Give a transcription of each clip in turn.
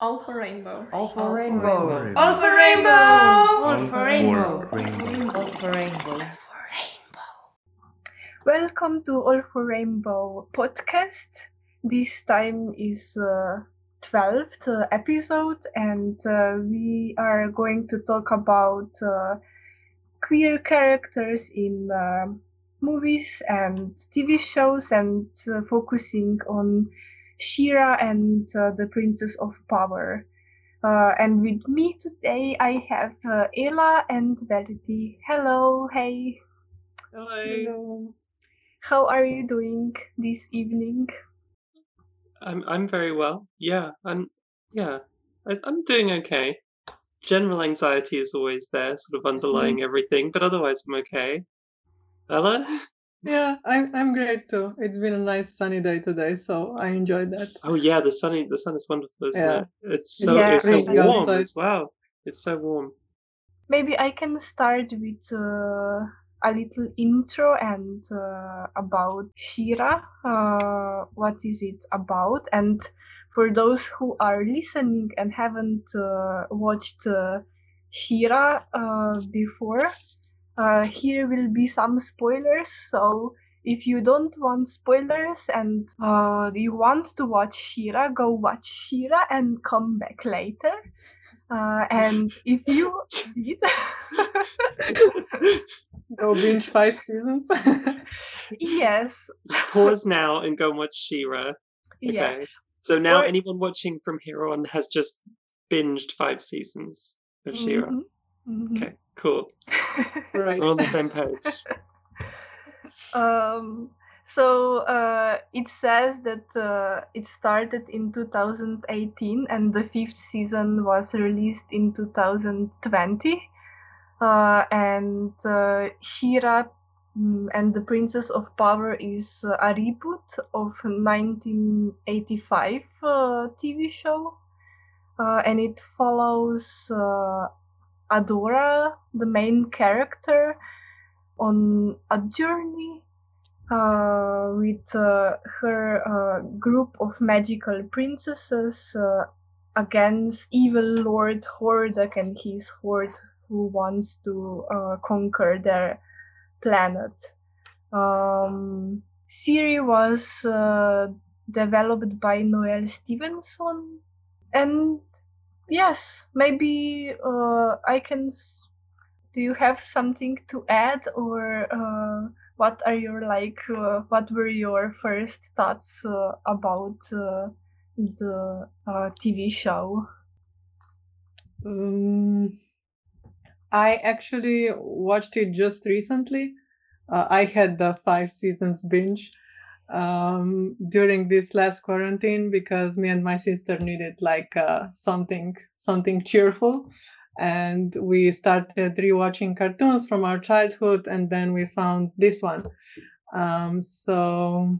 All for rainbow. All for rainbow. All for rainbow. All for rainbow. rainbow. All for rainbow. Welcome to All for Rainbow podcast. This time is uh, 12th uh, episode, and uh, we are going to talk about uh, queer characters in uh, movies and TV shows, and uh, focusing on She-Ra and uh, the Princess of Power. Uh, and with me today, I have uh, Ella and Verity. Hello, hey. Hello. How are you doing this evening? I'm I'm very well. Yeah, I'm yeah. I, I'm doing okay. General anxiety is always there, sort of underlying everything, but otherwise I'm okay. Ella? Yeah, I'm I'm great too. It's been a nice sunny day today, so I enjoyed that. Oh yeah, the sunny the sun is wonderful, isn't Yeah. it? It's so Yeah, it's so really warm outside. as well. It's so warm. Maybe I can start with uh, a little intro and uh, about She-Ra. Uh, what is it about? And for those who are listening and haven't uh, watched uh, She-Ra uh, before, uh, here will be some spoilers. So if you don't want spoilers and uh, you want to watch She-Ra, go watch She-Ra and come back later. Uh, and if you did, Go binge five seasons. yes, Pause now and go watch She-Ra. yeah, Okay. So now Or- anyone watching from here on has just binged five seasons of She-Ra. Mhm, mhm. Okay, cool. right. We're on the same page. um, so uh, it says that uh, it started in 2018 and the fifth season was released in 2020. Uh, and uh, She-Ra mm, and the Princess of Power is uh, a reboot of 1985 uh, TV show. Uh, and it follows uh, Adora, the main character, on a journey uh, with uh, her uh, group of magical princesses uh, against evil Lord Hordak and his horde who wants to uh, conquer their planet. Um, She-Ra was uh, developed by Noelle Stevenson, and yes, maybe uh, I can. Do you have something to add, or uh, what are your like? Uh, what were your first thoughts uh, about uh, the uh, TV show? Um, I actually watched it just recently. I had the five seasons binge um, during this last quarantine because me and my sister needed like uh, something something cheerful, and we started rewatching cartoons from our childhood, and then we found this one. Um, so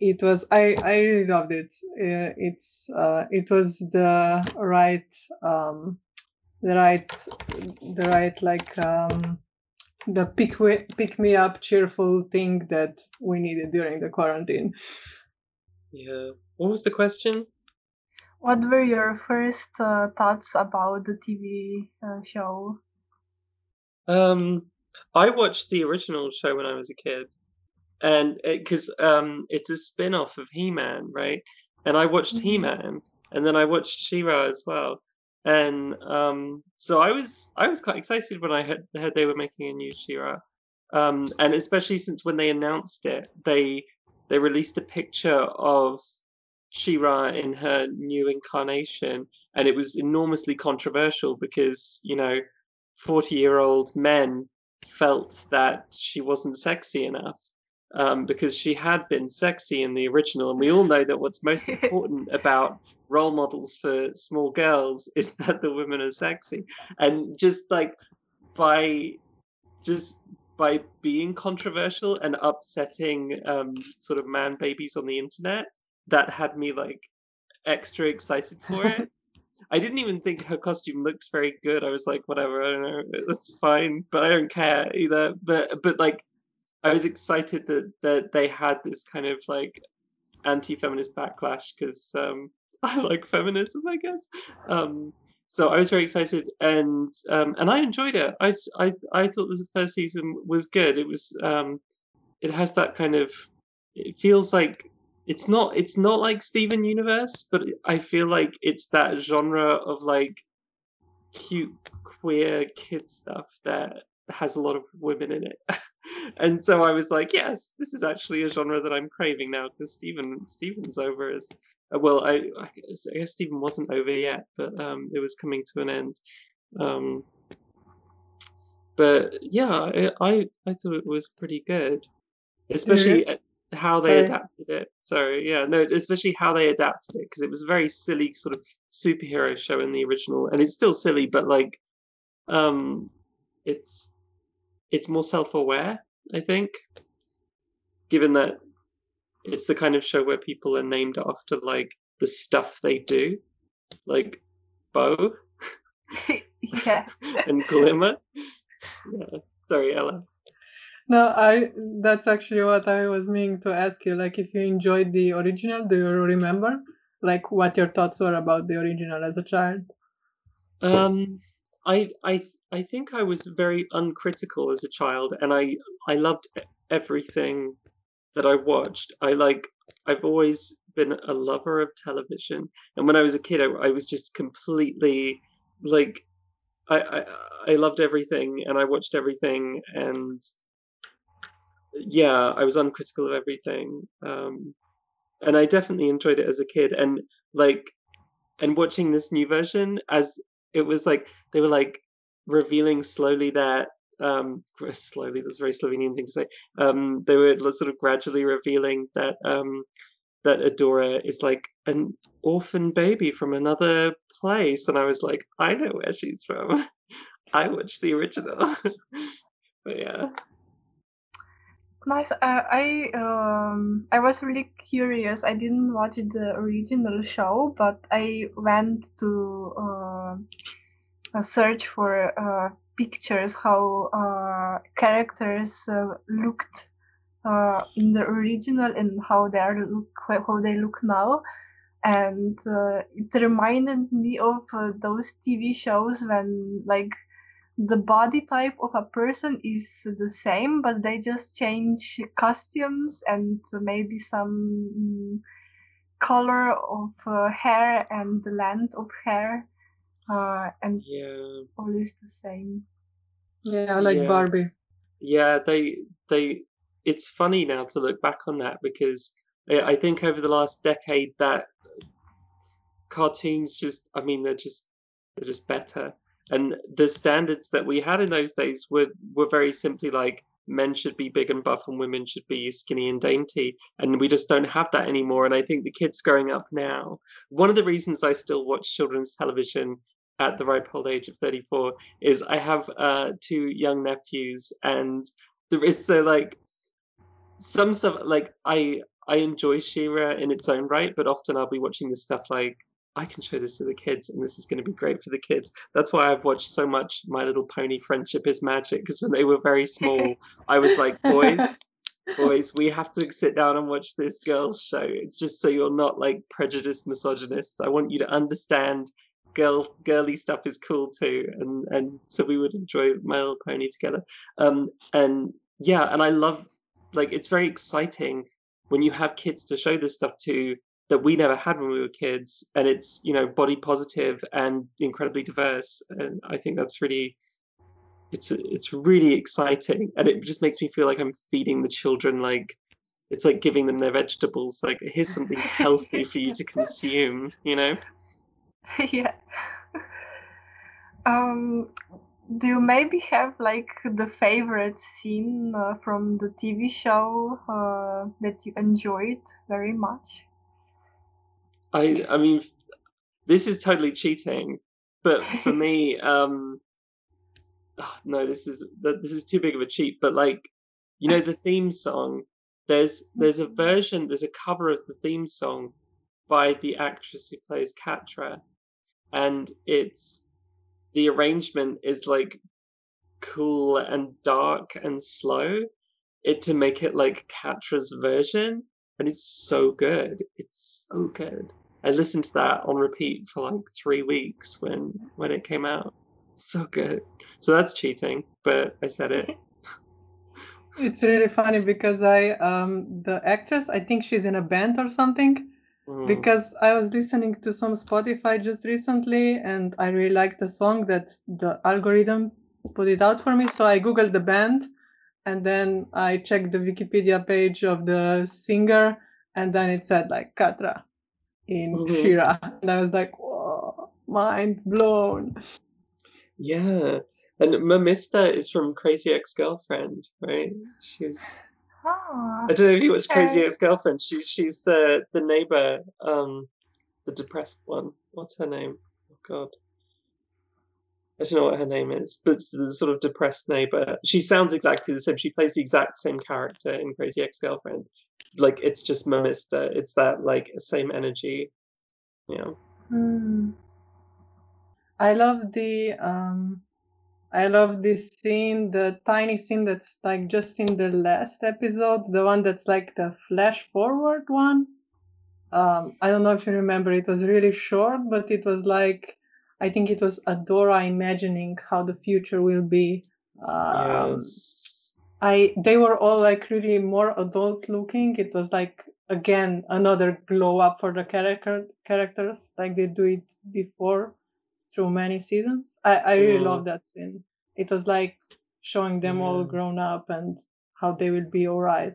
it was I I really loved it. It's uh, it was the right um, the right the right like um the pick we, pick me up cheerful thing that we needed during the quarantine Yeah. What was the question? What were your first uh, thoughts about the TV uh, show? Um, I watched the original show when I was a kid, and because um, it's a spin-off of He-Man, right? And I watched Mhm. He-Man, and then I watched She-Ra as well. And um, so I was I was quite excited when I heard, heard they were making a new She-Ra, um, and especially since when they announced it, they they released a picture of She-Ra in her new incarnation, and it was enormously controversial because you know 40 year old men felt that she wasn't sexy enough um, because she had been sexy in the original. And we all know that what's most important about role models for small girls is that the women are sexy. And just like by just by being controversial and upsetting um, sort of man babies on the internet, that had me like extra excited for it. I didn't even think her costume looked very good. I was like, whatever, I don't know, that's fine, but I don't care either. But but like, I was excited that that they had this kind of like anti-feminist backlash because um, I like feminism, I guess. Um, so I was very excited, and um, and I enjoyed it. I I I thought the first season was good. It was um, it has that kind of. It feels like it's not it's not like Steven Universe, but I feel like it's that genre of like cute queer kid stuff that has a lot of women in it. and so I was like, yes, this is actually a genre that I'm craving now because Steven Steven's over as well. I, I guess, Stephen wasn't over yet, but um, it was coming to an end. Um, but yeah, I, I I thought it was pretty good, especially at how they Sorry. adapted it. Sorry, yeah, no, especially how they adapted it because it was a very silly sort of superhero show in the original, and it's still silly, but like, um, it's it's more self-aware, I think, given that it's the kind of show where people are named after like the stuff they do, like Bow yeah. and Glimmer. Yeah. Sorry, Ella. No, I that's actually what I was meaning to ask you. Like, if you enjoyed the original, do you remember like what your thoughts were about the original as a child? Um, I I I think I was very uncritical as a child, and I I loved everything that I watched. I like I've always been a lover of television, and when I was a kid, I, I was just completely like I, I I loved everything, and I watched everything, and yeah, I was uncritical of everything. Um, and I definitely enjoyed it as a kid, and like and watching this new version as it was like they were like revealing slowly that um slowly that's very Slovenian thing to say um they were sort of gradually revealing that um that Adora is like an orphan baby from another place and I was like I know where she's from I watched the original but yeah Nice. Uh, I um I was really curious. I didn't watch the original show, but I went to uh, search for uh, pictures how uh, characters uh, looked uh, in the original and how they are look how they look now. And uh, it reminded me of uh, those TV shows when like the body type of a person is the same, but they just change costumes and maybe some mm, color of uh, hair and the length of hair, uh, and yeah all is the same. Yeah, I like Yeah. Barbie. yeah they they it's funny now to look back on that because I I think over the last decade that cartoons just I mean they're just they're just better and the standards that we had in those days were were very simply like men should be big and buff and women should be skinny and dainty and we just don't have that anymore and I think the kids growing up now one of the reasons I still watch children's television at the ripe old age of 34 is I have uh, two young nephews, and there is so like some stuff like I I enjoy She-Ra in its own right, but often I'll be watching this stuff like I can show this to the kids, and this is going to be great for the kids. That's why I've watched so much My Little Pony: Friendship is Magic because when they were very small, I was like, boys. Boys, we have to sit down and watch this girls' show. It's just so you're not like prejudiced misogynists. I want you to understand girl girly stuff is cool too. And and so we would enjoy my little pony together. Um and yeah and i love like it's very exciting when you have kids to show this stuff to that we never had when we were kids. And it's you know body positive and incredibly diverse. And i think that's really it's it's really exciting. And it just makes me feel like i'm feeding the children like it's like giving them their vegetables. Like here's something healthy for you to consume you know yeah. Um, do you maybe have like the favorite scene uh, from the TV show uh, that you enjoyed very much? I I mean, this is totally cheating, but for me, um, oh, no, this is this is too big of a cheat. But like, you know, the theme song. There's there's a version, there's a cover of the theme song by the actress who plays Catra, and it's the arrangement is like cool and dark and slow. It to make it like Catra's version, and it's so good. It's so good. I listened to that on repeat for like three weeks when when it came out. So good. So that's cheating, but I said it. It's really funny because I um the actress I think she's in a band or something Mm. because I was listening to some Spotify just recently and I really liked the song that the algorithm put it out for me. So I googled the band and then I checked the Wikipedia page of the singer and then it said like Catra in Mhm. She-Ra. And I was like, whoa, mind blown. Yeah. And Mermista is from Crazy Ex-Girlfriend, right? She's Ah, I don't know if you watch Crazy Ex-Girlfriend. She she's the the neighbor, um, the depressed one. What's her name? Oh God. I don't know what her name is, but the sort of depressed neighbor. She sounds exactly the same. She plays the exact same character in Crazy Ex-Girlfriend. Like it's just Mermista. It's that like same energy. Yeah. mm, I love the um I love this scene, the tiny scene that's like just in the last episode, the one that's like the flash forward one. Um, I don't know if you remember, it was really short, but it was like I think it was Adora imagining how the future will be. Um, yes. I they were all like really more adult looking. It was like again another glow up for the character characters, like they do it before through many seasons. I, I really Mm. love that scene. It was like showing them all grown up and how they will be all right.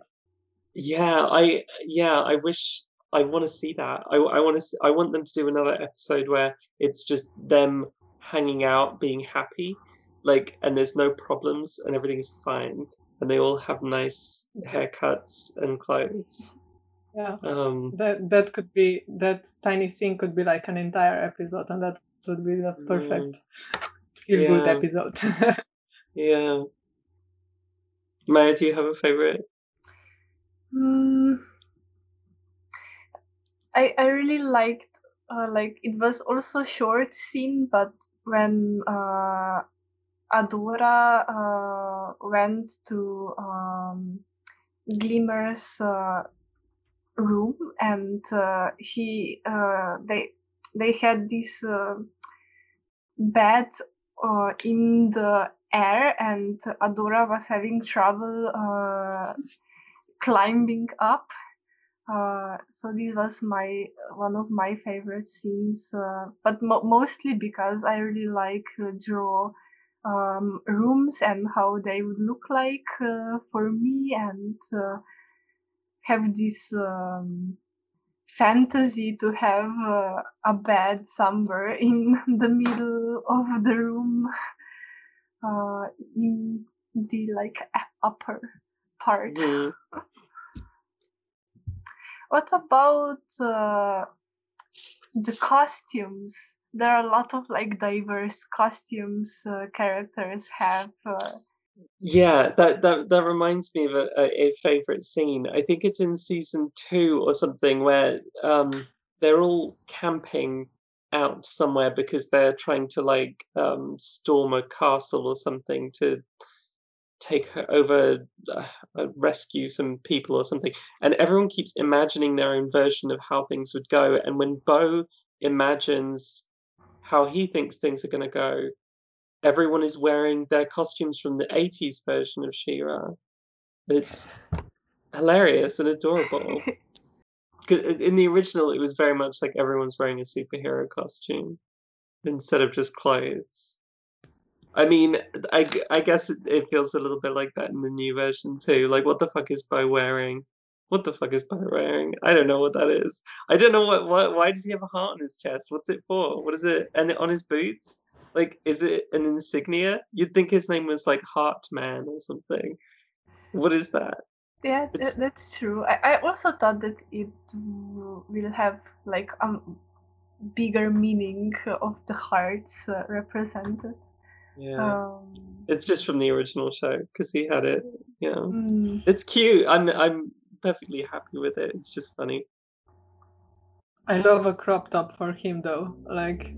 Yeah, I yeah, I wish I want to see that. I I want to I want them to do another episode where it's just them hanging out, being happy, like, and there's no problems and everything's fine, and they all have nice haircuts and clothes. Yeah. Um, That that could be that tiny scene could be like an entire episode and that would be the Mm. perfect feel good Yeah. episode. yeah. Maya, do you have a favorite? mm. I I really liked uh, like it was also short scene, but when uh, Adora uh, went to um, Glimmer's uh, room and uh, he uh, they they had this uh, bed uh, in the air and Adora was having trouble uh, climbing up. Uh, so this was my one of my favorite scenes, uh, but mo- mostly because I really like uh, draw um, rooms and how they would look like for me and have this um, fantasy to have uh, a bed somewhere in the middle of the room uh, in the like upper part Mhm. what about uh, the costumes there are a lot of like diverse costumes uh, characters have uh, Yeah, that that that reminds me of a, a, favorite scene. I think it's in season two or something where um they're all camping out somewhere because they're trying to like um storm a castle or something to take over uh, uh, rescue some people or something and everyone keeps imagining their own version of how things would go and when Bow imagines how he thinks things are going to go everyone is wearing their costumes from the 80s version of She-Ra. And it's hilarious and adorable. i- uh, In the original, it was very much like everyone's wearing a superhero costume instead of just clothes. I mean, I, I guess it, it feels a little bit like that in the new version too. Like, what the fuck is Bow wearing? What the fuck is Bow wearing? I don't know what that is. I don't know what, what why does he have a heart on his chest? What's it for? What is it? And on his boots? Like, is it an insignia? You'd think his name was like Heart Man or something. What is that? Yeah, th- that's true. I, I also thought that it w- will have like a um, bigger meaning of the hearts uh, represented. Yeah, Um, it's just from the original show because he had it. Yeah, mm, it's cute. I'm I'm perfectly happy with it. It's just funny. I love a crop top for him though. Like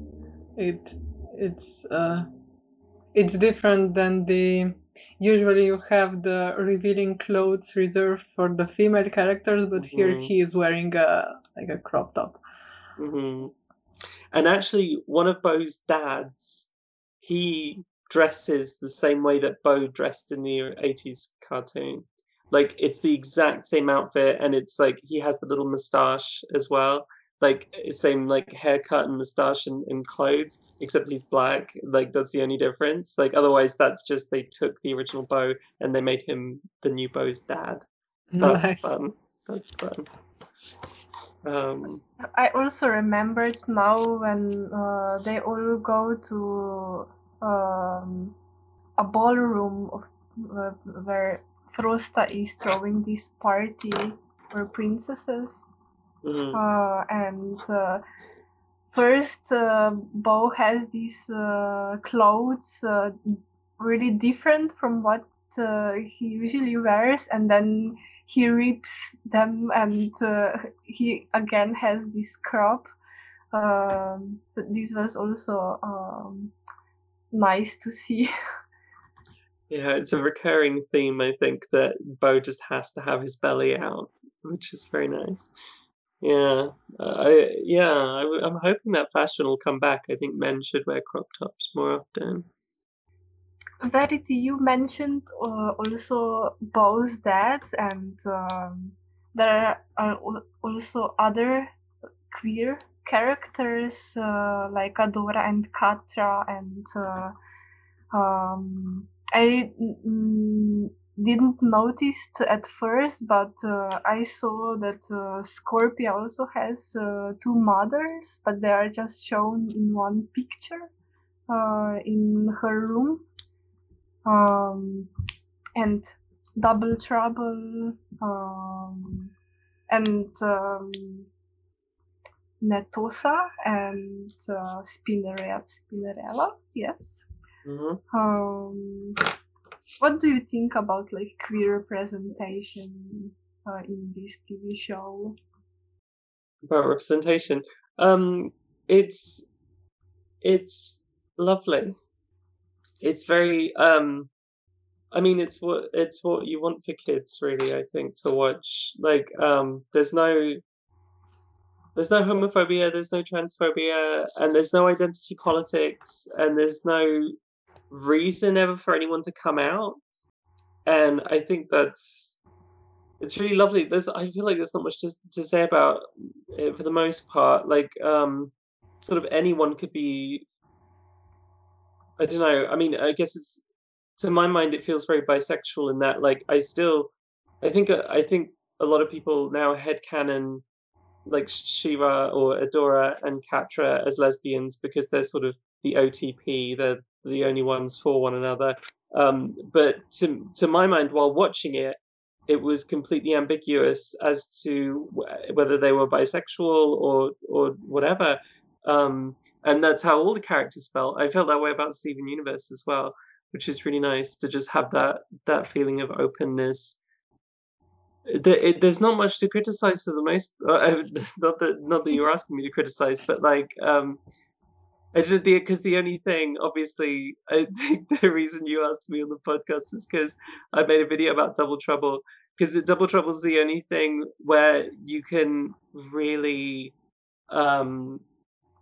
it it's uh it's different than the usually you have the revealing clothes reserved for the female characters, but here Mhm. he is wearing a like a crop top. hmm And actually, one of Bow's dads, he dresses the same way that Bow dressed in the 80s cartoon. Like it's the exact same outfit, and it's like he has the little mustache as well. Like same like haircut and mustache and, and clothes, except he's black. Like that's the only difference. Like otherwise, that's just they took the original Bow and they made him the new Bow's dad. That's Nice. fun. That's fun. Um, I also remembered now when uh, they all go to um, a ballroom of, uh, where Frosta is throwing this party for princesses. Mhm. Uh, and uh, first, uh, Bow has these uh, clothes uh, really different from what uh, he usually wears, and then he rips them, and uh, he again has this crop. Um, but this was also um, nice to see. Yeah, it's a recurring theme, I think, that Bow just has to have his belly out, which is very nice. Yeah, uh, I yeah, I, I'm hoping that fashion will come back. I think men should wear crop tops more often. Verity, you mentioned uh, also Bow's dad, and um, there are also other queer characters uh, like Adora and Catra, and uh, um, I mm, didn't notice at first, but uh, I saw that uh, Scorpia also has uh, two mothers, but they are just shown in one picture uh, in her room um, and Double Trouble, um, and um, Netossa and uh, Spinnerella. Spinnerella, yes. hmm Um, what do you think about like queer representation uh, in this TV show? About representation, um, it's it's lovely. It's very um, I mean, it's what it's what you want for kids, really. I think to watch. Like, um, there's no there's no homophobia, there's no transphobia, and there's no identity politics, and there's no reason ever for anyone to come out. And I think that's it's really lovely. There's I feel like there's not much to, to say about it for the most part. Like, um, sort of anyone could be. I don't know. I mean, I guess it's to my mind, it feels very bisexual in that, like, I still, I think, uh, I think a lot of people now headcanon like She-Ra or Adora and Catra as lesbians because they're sort of the OTP. They're the only ones for one another. Um, but to to my mind, while watching it, it was completely ambiguous as to wh- whether they were bisexual or or whatever. Um, and that's how all the characters felt. I felt that way about Steven Universe as well, which is really nice to just have that that feeling of openness there, it, there's not much to criticize for the most uh, not that not that you're asking me to criticize but like um I the because the only thing obviously I think the reason you asked me on the podcast is because I made a video about double trouble because double trouble is the only thing where you can really um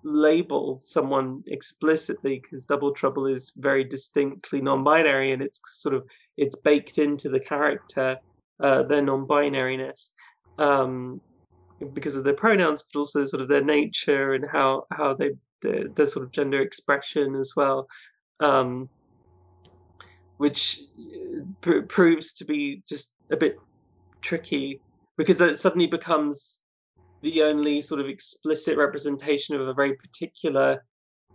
label someone explicitly because double trouble is very distinctly non-binary and it's sort of it's baked into the character uh, their non-binariness um, because of their pronouns, but also sort of their nature and how how they their, their sort of gender expression as well, um, which uh, pr- proves to be just a bit tricky because that suddenly becomes the only sort of explicit representation of a very particular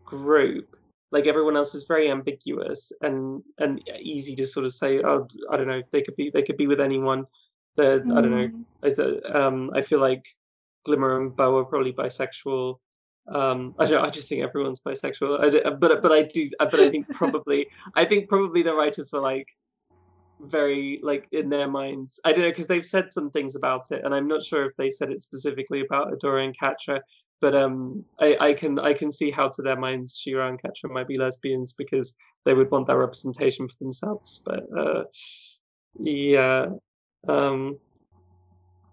group. Like everyone else is very ambiguous and and easy to sort of say oh i don't know they could be they could be with anyone. The i don't know Mm, I, um i feel like glimmer and bow are probably bisexual um i don't i just think everyone's bisexual. I, but but i do but i think probably i think probably the writers were like very like in their minds. I don't know because they've said some things about it and i'm not sure if they said it specifically about adora and catra but um I, I can i can see how to their minds she-ra and catra might be lesbians because they would want that representation for themselves but uh yeah um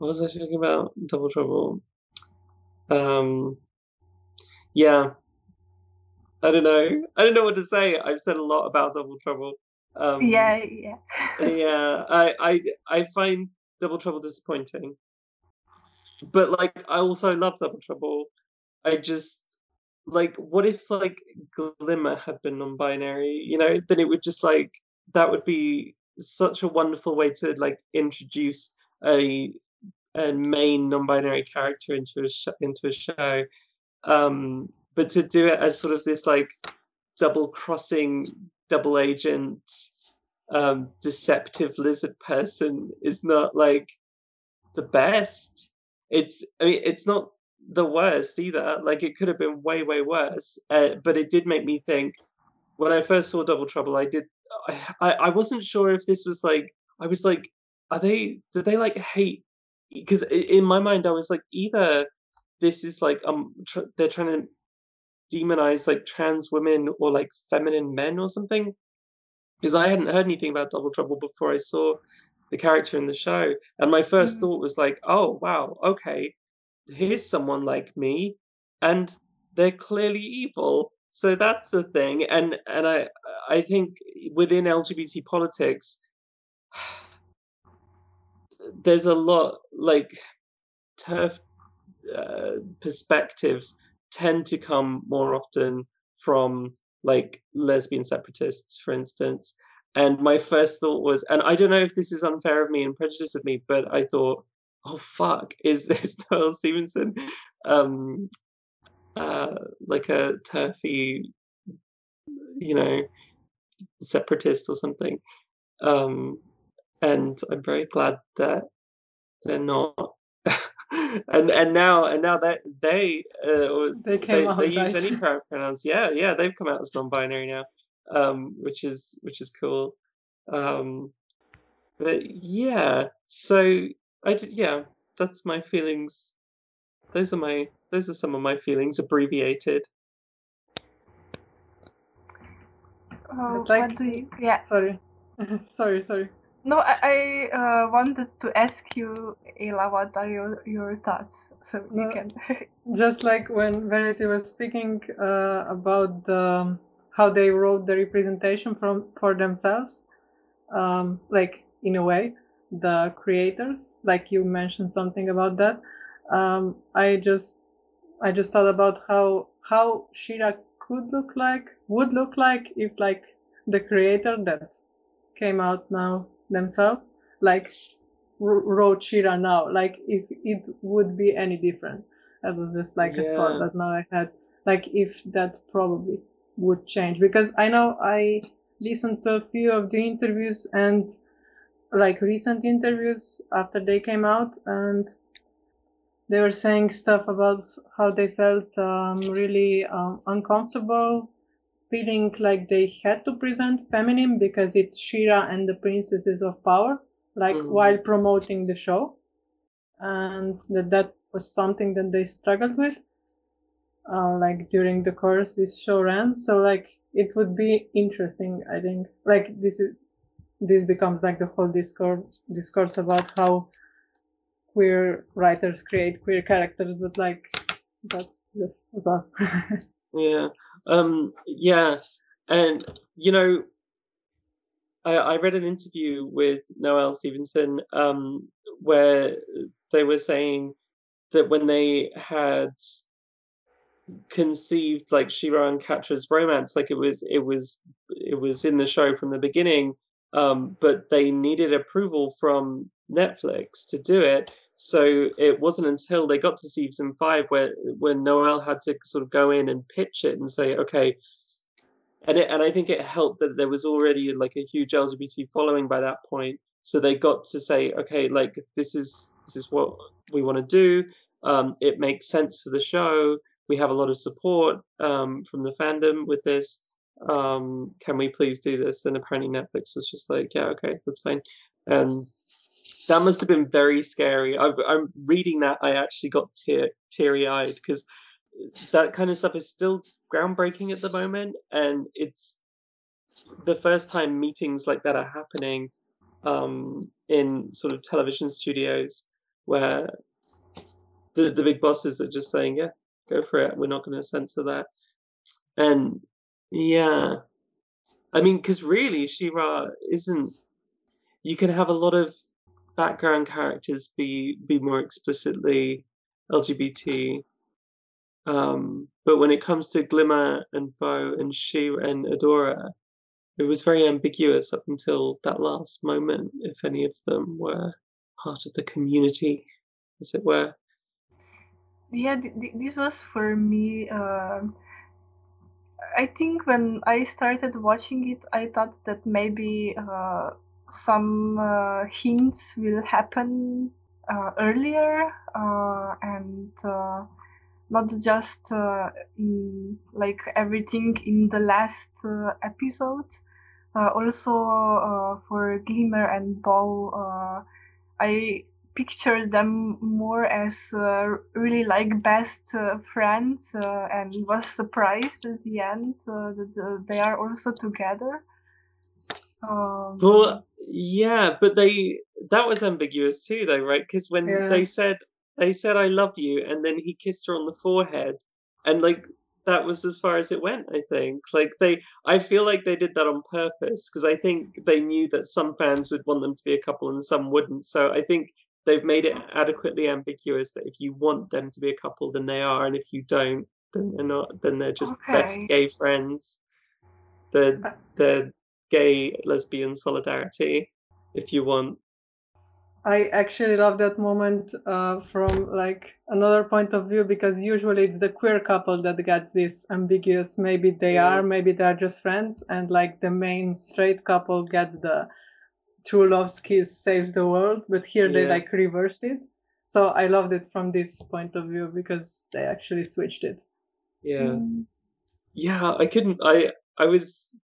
what was i talking about? Double trouble. Um yeah. I don't know. I don't know what to say. I've said a lot about Double Trouble. Um, yeah, yeah. yeah. I, I I find Double Trouble disappointing, but like I also love Double Trouble. I just like what if like Glimmer had been non-binary? You know, then it would just like that would be such a wonderful way to like introduce a a main non-binary character into a sh- into a show um but to do it as sort of this like double crossing double agent um deceptive lizard person is not like the best it's i mean it's not the worst either like it could have been way way worse uh, but it did make me think when i first saw double trouble i did I, I wasn't sure if this was like I was like, are they did they like hate? Because in my mind I was like, either this is like um tr- they're trying to demonize like trans women or like feminine men or something. Because I hadn't heard anything about Double Trouble before I saw the character in the show, and my 1st Mm. thought was like, oh wow, okay, here's someone like me, and they're clearly evil so that's the thing and and i i think within lgbt politics there's a lot like turf uh, perspectives tend to come more often from like lesbian separatists for instance and my first thought was and i don't know if this is unfair of me and prejudice of me but i thought oh fuck is this noelle stevenson um uh, like a turfy, you know, separatist or something. Um, and I'm very glad that they're not. And and now and now that they uh, They they, came out. they use any pronouns. Yeah, yeah, they've come out as non-binary now, um, which is which is cool. Um, but yeah, so I did. Yeah, that's my feelings. Those are my those are some of my feelings abbreviated. But, like- what do you? Yeah. Sorry. sorry, sorry. No, I, I uh, wanted to ask you, Ayla, what are your your thoughts? So you No. can. Just like when Verity was speaking uh, about the, how they wrote the representation from for themselves, um, like in a way, the creators, like you mentioned something about that. Um, I just I just thought about how how She-Ra could look like, would look like if like the creator that came out now themselves, like wr- wrote Shira now, like if it would be any different. That was just like a thought that now I had, like if that probably would change because I know I listened to a few of the interviews and like recent interviews after they came out and they were saying stuff about how they felt um, really um, uncomfortable feeling like they had to present feminine because it's She-Ra and the princesses of power like Mhm. while promoting the show and that that was something that they struggled with uh, like during the course this show ran so like it would be interesting i think like this is this becomes like the whole discourse discourse about how queer writers create queer characters but like that's just a thought Yeah. Um yeah. And you know I, I read an interview with Noelle Stevenson um where they were saying that when they had conceived like She-Ra and Catra's romance, like it was it was it was in the show from the beginning, um, but they needed approval from Netflix to do it. So it wasn't until they got to season five where when Noelle had to sort of go in and pitch it and say, okay, and it, and I think it helped that there was already like a huge LGBT following by that point. So they got to say, okay, like this is this is what we want to do. Um, it makes sense for the show. We have a lot of support um, from the fandom with this. Um, can we please do this? And apparently Netflix was just like, yeah, okay, that's fine. And that must have been very scary. I, I'm reading that. I actually got tear, teary eyed because that kind of stuff is still groundbreaking at the moment, and it's the first time meetings like that are happening um, in sort of television studios where the the big bosses are just saying, yeah, go for it. We're not going to censor that. And yeah, I mean, because really, She-Ra isn't. You can have a lot of background characters be be more explicitly LGBT. Um, but when it comes to Glimmer and Bow and She and Adora, it was very ambiguous up until that last moment if any of them were part of the community, as it were. Yeah, th- th- this was for me. Uh, I think when I started watching it, I thought that maybe uh, some uh, hints will happen uh, earlier uh, and uh, not just uh, in like everything in the last uh, episode. Also for Glimmer and Bow, I picture them more as really like best friends and was surprised at the end that they are also together. Um, Well, yeah, but they that was ambiguous too, though, right? Because when Yeah. they said they said I love you, and then he kissed her on the forehead, and like that was as far as it went. I think like they, I feel like they did that on purpose because I think they knew that some fans would want them to be a couple and some wouldn't. So I think they've made it adequately ambiguous that if you want them to be a couple, then they are, and if you don't, then they're not. Then they're just best gay friends. They're uh they're gay lesbian solidarity, if you want. I actually love that moment uh, from like another point of view because usually it's the queer couple that gets this ambiguous. Maybe they Yeah. are, maybe they are just friends, and like the main straight couple gets the true love's kiss saves the world. But here they like reversed it. So I loved it from this point of view because they actually switched it. Yeah. mm, Yeah, I couldn't I I was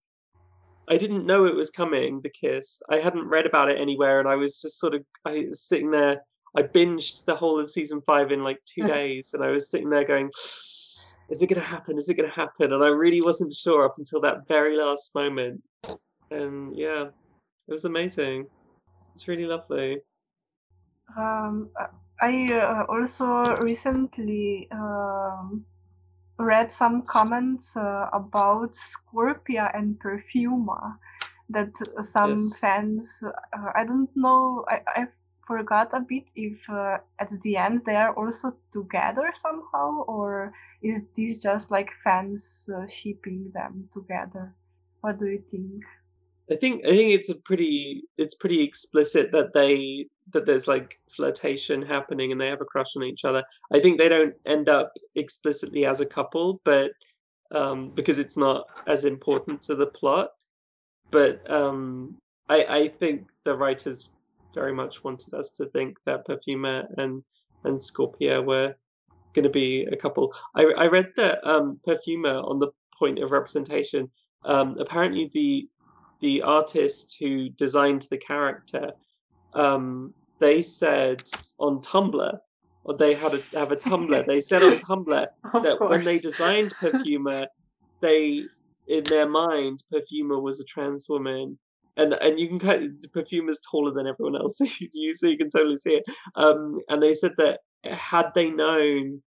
I didn't know it was coming, the kiss. I hadn't read about it anywhere and I was just sort of I was sitting there I binged the whole of season five in like two days and I was sitting there going, Is it gonna happen? Is it gonna happen? And I really wasn't sure up until that very last moment. And yeah, it was amazing. It's really lovely. Um, I uh, also recently um, read some comments uh, about Scorpia and Perfuma that some Yes. fans, uh, I don't know, I, I forgot a bit if uh, at the end they are also together somehow, or is this just like fans uh, shipping them together? What do you think? I think I think it's a pretty it's pretty explicit that they that there's like flirtation happening and they have a crush on each other. I think they don't end up explicitly as a couple, but um, because it's not as important to the plot. But um, I I think the writers very much wanted us to think that Perfuma and and Scorpia were going to be a couple. I I read that um, Perfuma on the point of representation. Um, apparently the the artist who designed the character, um, they said on Tumblr, or they had a, have a Tumblr. They said on Tumblr that when they designed Perfuma, they in their mind Perfuma was a trans woman. And and you can kind of Perfuma's taller than everyone else, you so you can totally see it. Um, and they said that had they known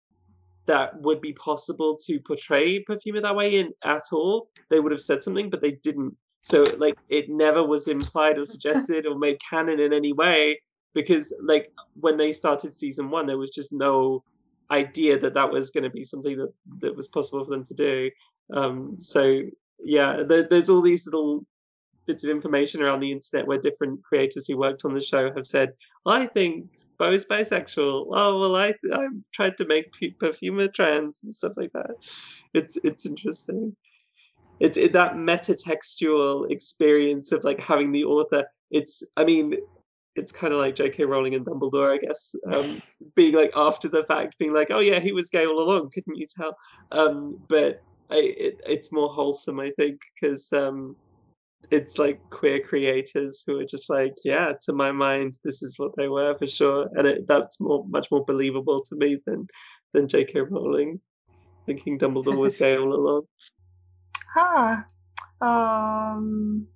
that would be possible to portray Perfuma that way in at all, they would have said something, but they didn't. So like it never was implied or suggested or made canon in any way because like when they started season one, there was just no idea that that was going to be something that that was possible for them to do. Um, so yeah, there, there's all these little bits of information around the internet where different creators who worked on the show have said, I think Bow's bisexual. Oh well, I I tried to make Perfuma trans and stuff like that. It's it's interesting. It's it, that metatextual experience of like having the author. It's I mean, it's kind of like J.K. Rowling and Dumbledore, I guess, um, being like after the fact, being like, oh yeah, he was gay all along. Couldn't you tell? Um, but I, it, it's more wholesome, I think, because um, it's like queer creators who are just like, yeah, to my mind, this is what they were for sure, and it, that's more much more believable to me than than J.K. Rowling thinking Dumbledore was gay all along. Huh. Um,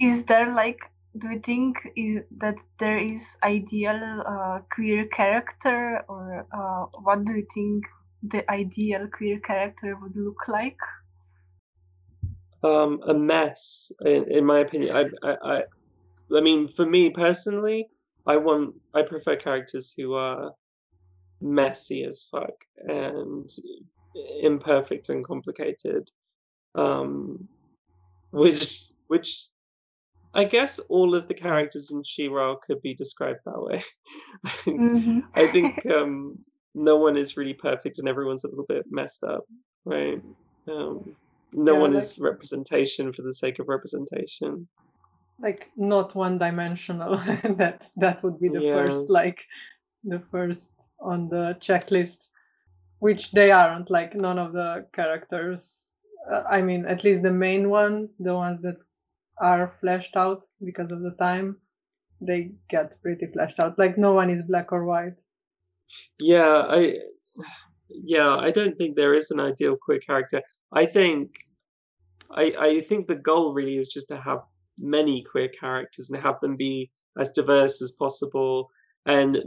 is there like, do you think is that there is ideal uh, queer character, or uh, what do you think the ideal queer character would look like? Um, a mess, in, in my opinion. I, I, I, I mean, for me personally, I want, I prefer characters who are messy as fuck and imperfect and complicated. Um, which, which I guess all of the characters in She-Ra could be described that way. Mhm. I think um, no one is really perfect and everyone's a little bit messed up, right? Um, no Yeah, one like- is representation for the sake of representation. like not one dimensional that that would be the Yeah. first like the first on the checklist which they aren't like none of the characters i mean at least the main ones the ones that are fleshed out because of the time they get pretty fleshed out like no one is black or white Yeah, I yeah, I don't think there is an ideal queer character. I think I I think the goal really is just to have many queer characters and have them be as diverse as possible. And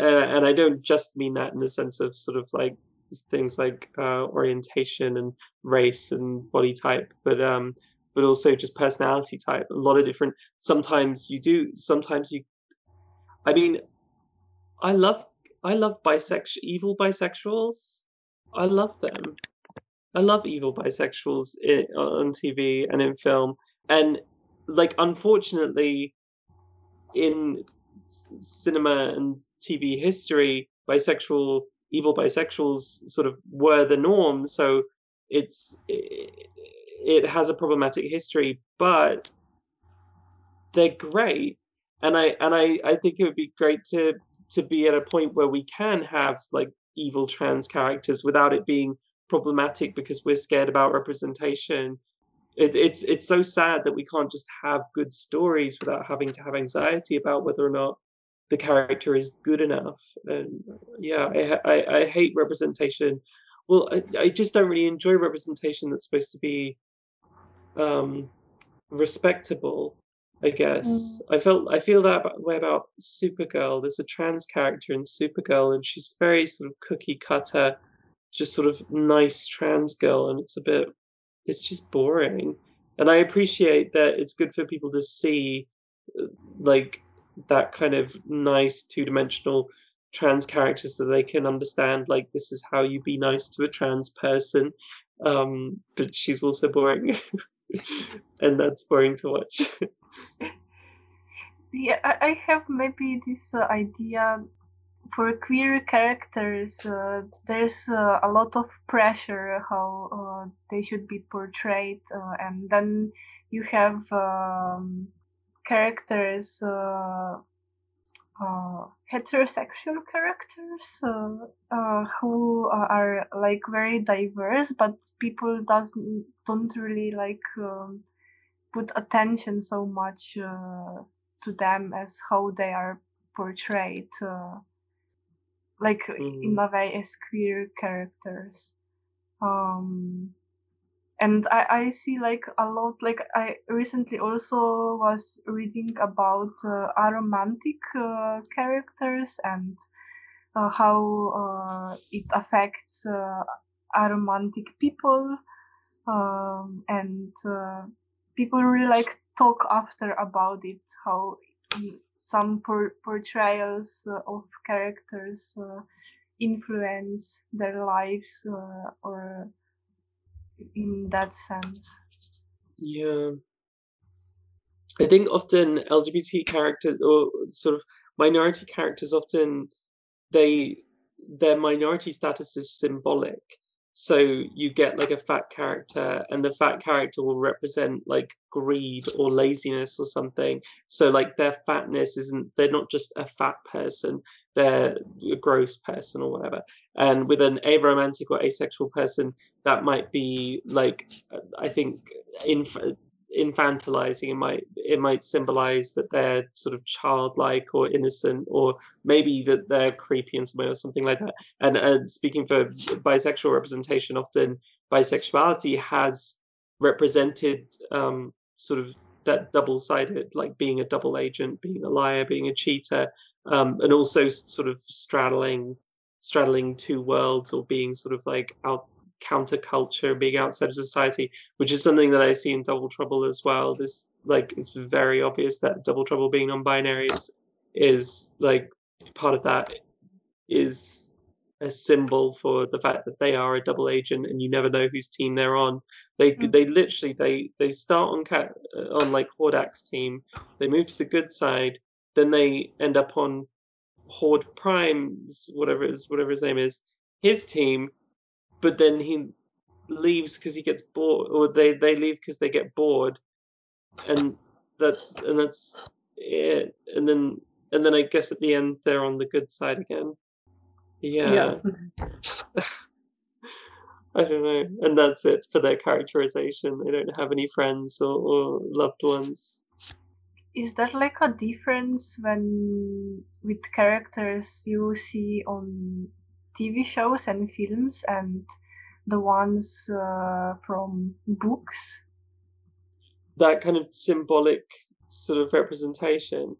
uh, and I don't just mean that in the sense of sort of like things like uh, orientation and race and body type, but um, but also just personality type. A lot of different. Sometimes you do. Sometimes you. I mean, I love I love bisexual evil bisexuals. I love them. I love evil bisexuals i on TV and in film, and like unfortunately, in cinema and TV history, bisexual evil bisexuals sort of were the norm. So it's it, it has a problematic history, but they're great, and I and I I think it would be great to to be at a point where we can have like evil trans characters without it being problematic because we're scared about representation. It, it's it's so sad that we can't just have good stories without having to have anxiety about whether or not the character is good enough. And yeah, I I, I hate representation. Well, I, I just don't really enjoy representation that's supposed to be um, respectable. I guess I felt I feel that way about Supergirl. There's a trans character in Supergirl, and she's very sort of cookie cutter, just sort of nice trans girl, and it's a bit, it's just boring. And I appreciate that it's good for people to see, like that kind of nice two dimensional trans character, so they can understand like this is how you be nice to a trans person. Um, but she's also boring, and that's boring to watch. Yeah, I, have maybe this uh, idea for queer characters. Uh, there's uh, a lot of pressure how uh, they should be portrayed, uh, and then you have um, characters, uh, uh, heterosexual characters, uh, uh, who are like very diverse, but people doesn't don't really like um, put attention so much. Uh, to them as how they are portrayed uh, like in Mm. a way as queer characters um and I, I see like a lot like i recently also was reading about uh, aromantic uh, characters and uh, how uh, it affects uh, aromantic people um, and uh, people really like talk after about it how some por- portrayals of characters influence their lives or in that sense Yeah. I think often LGBT characters or sort of minority characters often they their minority status is symbolic. So you get like a fat character and the fat character will represent like greed or laziness or something. So like their fatness isn't they're not just a fat person, they're a gross person or whatever. And with an aromantic or asexual person, that might be like uh, I think inf- infantilizing it might it might symbolize that they're sort of childlike or innocent or maybe that they're creepy in some way or something like that and and speaking for bisexual representation often bisexuality has represented um sort of that double-sided like being a double agent being a liar being a cheater um and also sort of straddling straddling two worlds or being sort of like out counterculture, being outside of society, which is something that I see in Double Trouble as well. This like it's very obvious that Double Trouble being non-binary is, is like part of that is a symbol for the fact that they are a double agent and you never know whose team they're on. They Mm. they literally they they start on cat on like Hordak's team, they move to the good side, then they end up on Horde Prime's whatever his whatever his name is, his team, but then he leaves because he gets bored, or they they leave because they get bored, and that's and that's it. And then and then I guess at the end they're on the good side again. Yeah, Yeah. I don't know, and that's it for their characterization. They don't have any friends or, or loved ones. Is there like a difference when with characters you see on TV shows and films and the ones uh, from books? that kind of symbolic sort of representation.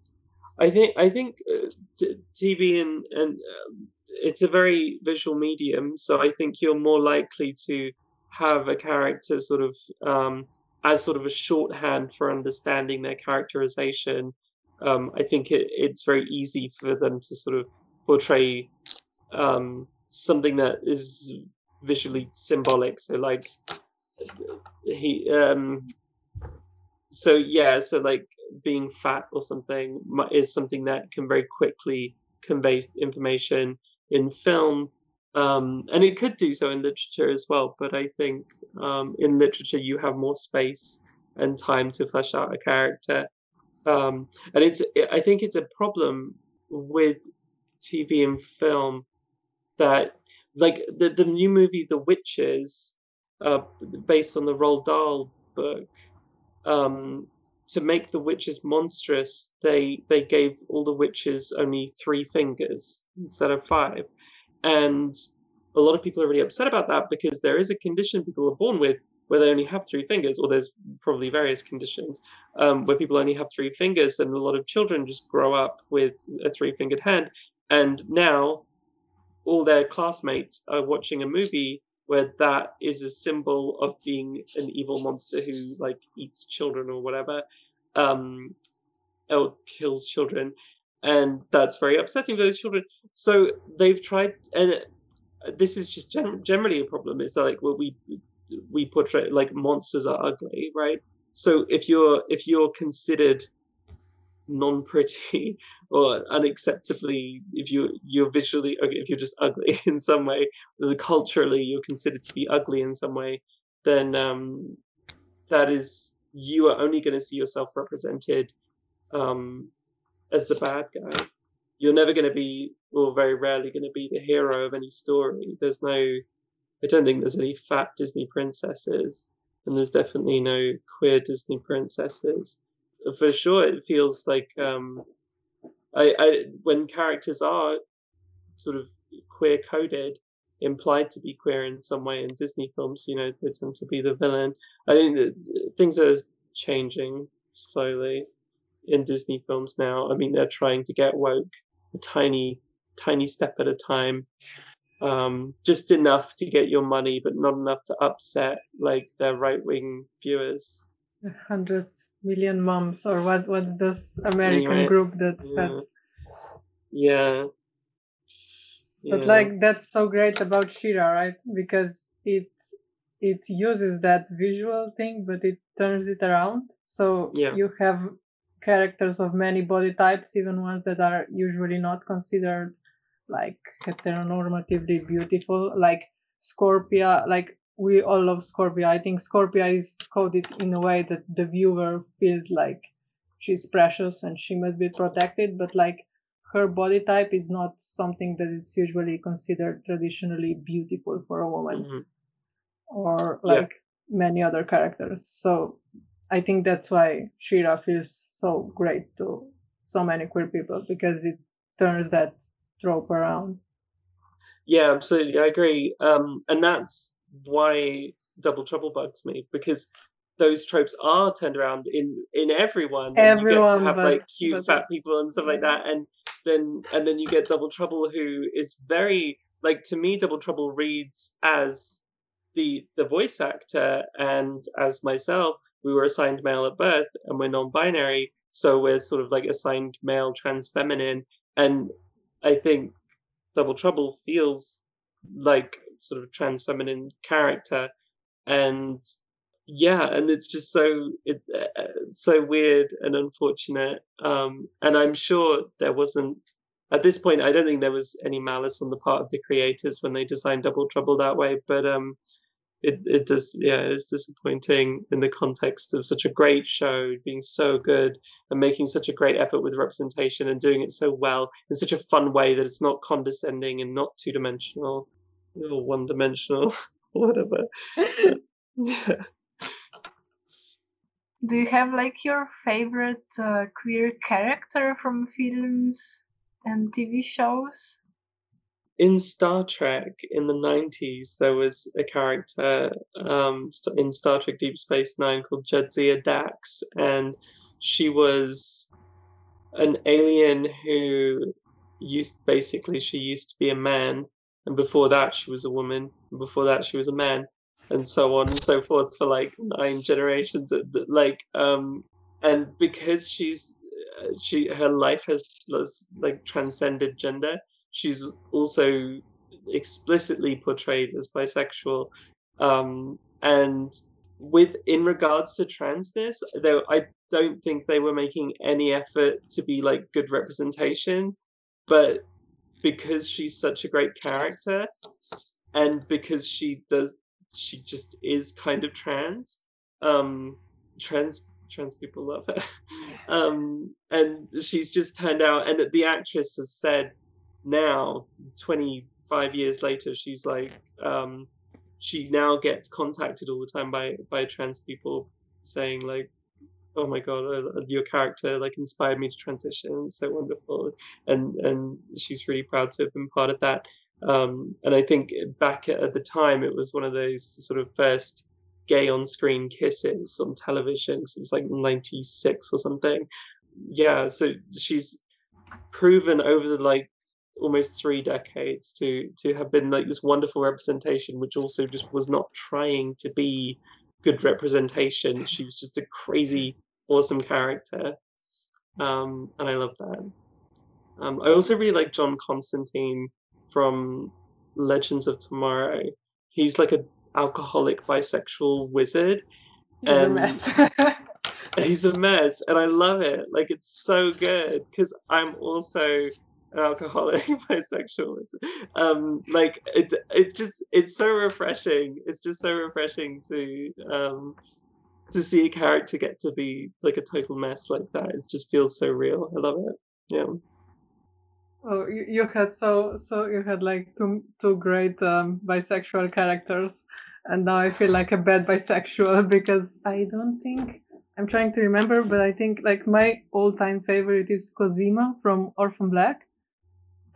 I think I think uh, t- TV and and um, it's a very visual medium, so I think you're more likely to have a character sort of um, as sort of a shorthand for understanding their characterization. Um, I think it, it's very easy for them to sort of portray um, something that is visually symbolic. So like he um, so yeah so like being fat or something is something that can very quickly convey information in film um, and it could do so in literature as well but i think um, in literature you have more space and time to flesh out a character. Um, and it's i think it's a problem with tv and film that like the, the new movie the witches uh, based on the Roald Dahl book um, to make the witches monstrous, they they gave all the witches only three fingers instead of five, and a lot of people are really upset about that because there is a condition people are born with where they only have three fingers, or there's probably various conditions um, where people only have three fingers, and a lot of children just grow up with a three-fingered hand, and now all their classmates are watching a movie where that is a symbol of being an evil monster who like eats children or whatever um or kills children. And that's very upsetting for those children. So they've tried and this is just gen- generally a problem that like well we we portray like monsters are ugly right? So if you're if you're considered non-pretty or unacceptably if you you're visually okay, if you're just ugly in some way culturally you're considered to be ugly in some way then um that is you are only going to see yourself represented um as the bad guy you're never going to be or very rarely going to be the hero of any story. There's no i don't think there's any fat disney princesses and there's definitely no queer disney princesses. For sure it feels like um I, I when characters are sort of queer coded implied to be queer in some way in disney films you know they tend to be the villain. I think that things are changing slowly in disney films now. I mean they're trying to get woke a tiny tiny step at a time um just enough to get your money but not enough to upset like their right-wing viewers A hundred million moms, or what? What's this American Right. group that's Yeah. that? yeah But Yeah. like that's so great about She-Ra, right? Because it it uses that visual thing, but it turns it around. So Yeah. you have characters of many body types, even ones that are usually not considered like heteronormatively beautiful, like Scorpia. Like we all love Scorpia. I think Scorpia is coded in a way that the viewer feels like she's precious and she must be protected, but like her body type is not something that is usually considered traditionally beautiful for a woman Mhm. or Yeah. like many other characters. So I think that's why She-Ra feels so great to so many queer people because it turns that trope around. Yeah, absolutely. I agree. Um, and that's why Double Trouble bugs me because those tropes are turned around in in everyone. and you get Everyone, to have but- like cute but- fat people and stuff like that, and then and then you get Double Trouble who is very like to me, Double Trouble reads as the the voice actor and as myself, we were assigned male at birth and we're non-binary, so we're sort of like assigned male trans feminine. And I think Double Trouble feels like sort of trans feminine character. And yeah, and it's just so it uh, so weird and unfortunate. Um, and I'm sure there wasn't at this point. I don't think there was any malice on the part of the creators when they designed Double Trouble that way. But um, it it does yeah it's disappointing in the context of such a great show being so good and making such a great effort with representation and doing it so well in such a fun way that it's not condescending and not two dimensional or one dimensional or whatever. Do you have like your favorite uh, queer character from films and TV shows? In Star Trek in the 90s, there was a character um, in Star Trek Deep Space Nine called Jadzia Dax, and she was an alien who used basically she used to be a man, and before that she was a woman, and before that she was a man, and so on and so forth for like nine generations. Like, um, and because she's uh, she her life has like transcended gender she's also explicitly portrayed as bisexual um, and with in regards to transness though i don't think they were making any effort to be like good representation but because she's such a great character and because she does she just is kind of trans um trans trans people love her um and she's just turned out and the actress has said now 25 years later she's like um she now gets contacted all the time by by trans people saying like oh my god uh, your character like inspired me to transition. It's so wonderful. And and she's really proud to have been part of that. Um and i think back at the time it was one of those sort of first gay on screen kisses on television. So it was like 96 or something. Yeah so she's proven over the like almost three decades to to have been like this wonderful representation which also just was not trying to be good representation. She was just a crazy awesome character. Um and i love that. Um i also really like john constantine from legends of tomorrow. He's like a alcoholic bisexual wizard he's and a mess. he's a mess and i love it. Like it's so good because i'm also an alcoholic bisexual um like it it's just it's so refreshing it's just so refreshing to um to see a character get to be like a total mess like that. It just feels so real. I love it. Yeah. Oh you, had so so you had like two two great um bisexual characters and now i feel like a bad bisexual because i don't think i'm trying to remember but i think like my all-time favorite is cosima from orphan black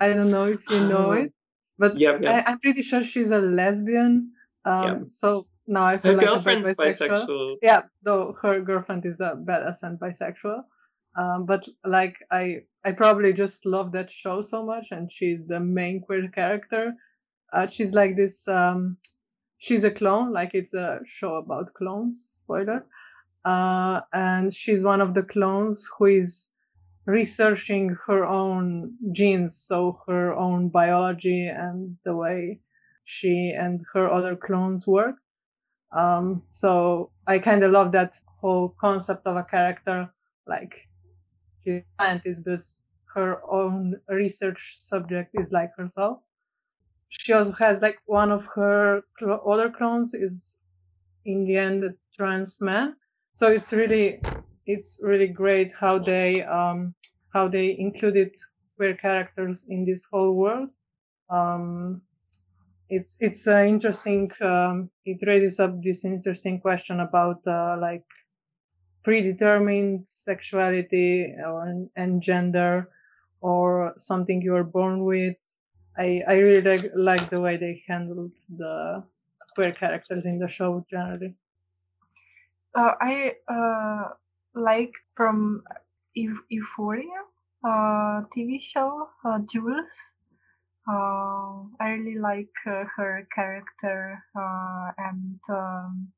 I don't know if you know it, but yep, yep. I, am pretty sure she's a lesbian. Um, yep. So now I feel her like girlfriend's a bisexual. bisexual. Yeah, though her girlfriend is a badass and bisexual. Um, but like I, I probably just love that show so much, and she's the main queer character. Uh, she's like this. Um, she's a clone, like it's a show about clones. Spoiler. Uh, and she's one of the clones who is researching her own genes, so her own biology and the way she and her other clones work. Um, so I kind of love that whole concept of a character like she's a scientist, but her own research subject is like herself. She also has like one of her cl- other clones is in the end a trans man. So it's really it's really great how they um, how they included queer characters in this whole world. Um, it's it's uh, interesting. Um, it raises up this interesting question about uh, like predetermined sexuality or, and gender, or something you are born with. I I really like, like the way they handled the queer characters in the show generally. Uh, I uh, like from Euphoria uh, TV show, uh, Jules. Uh, I really like uh, her character, uh, and um,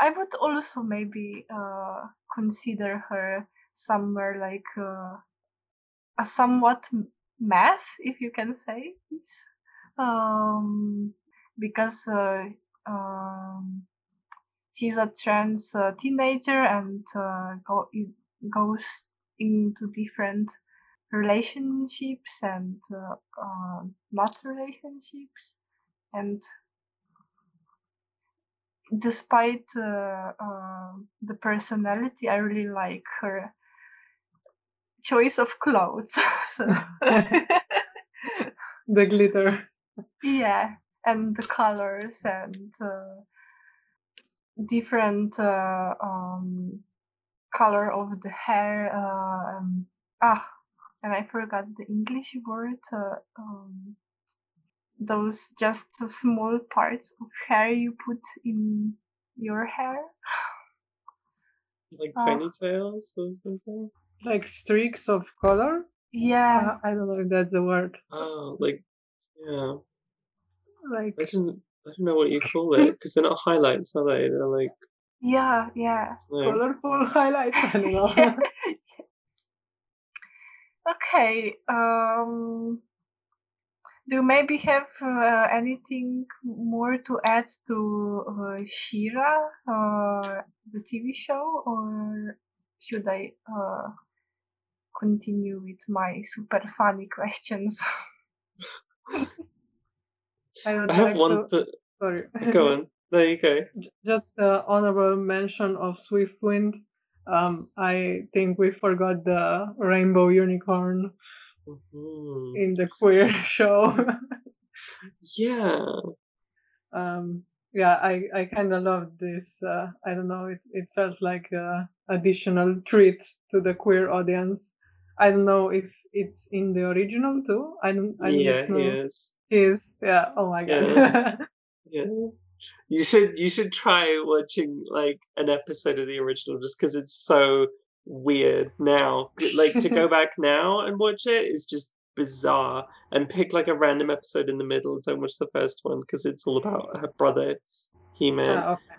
I would also maybe uh, consider her somewhere like a somewhat mess, if you can say this, um, because um, she's a trans uh, teenager and uh, go, goes into different relationships and uh, uh, not relationships and despite uh, uh, the personality i really like her choice of clothes so the glitter. yeah and the colors and uh, different uh, um, color of the hair uh, um, ah and i forgot the english word uh, um, those just small parts of hair you put in your hair Like Oh. ponytails or something. Like streaks of color. yeah Uh, I don't know if that's the word. Oh, like yeah. Like I don't. I don't know what you call it because they're not highlights, are they? They're like yeah yeah no. colorful highlights. I don't know. Yeah. okay um do you maybe have uh, anything more to add to uh, She-Ra, uh, the TV show, or should I uh, continue with my super funny questions? I I have like one. to. That, Sorry. go on. There you go. Just uh, honorable mention of Swiftwind. Um, I think we forgot the rainbow unicorn Mhm. in the queer show. Yeah. um, yeah, I, I kind of loved this. Uh, I don't know, it, it felt like a additional treat to the queer audience. I don't know if it's in the original too. I don't. I yeah. don't know. Yes. Is yeah. Oh my god. Yeah. Yeah. You should you should try watching like an episode of the original just because it's so weird now. Like to go back now and watch it is just bizarre. And pick like a random episode in the middle. Don't watch the first one because it's all about her brother, He Man. Ah, okay.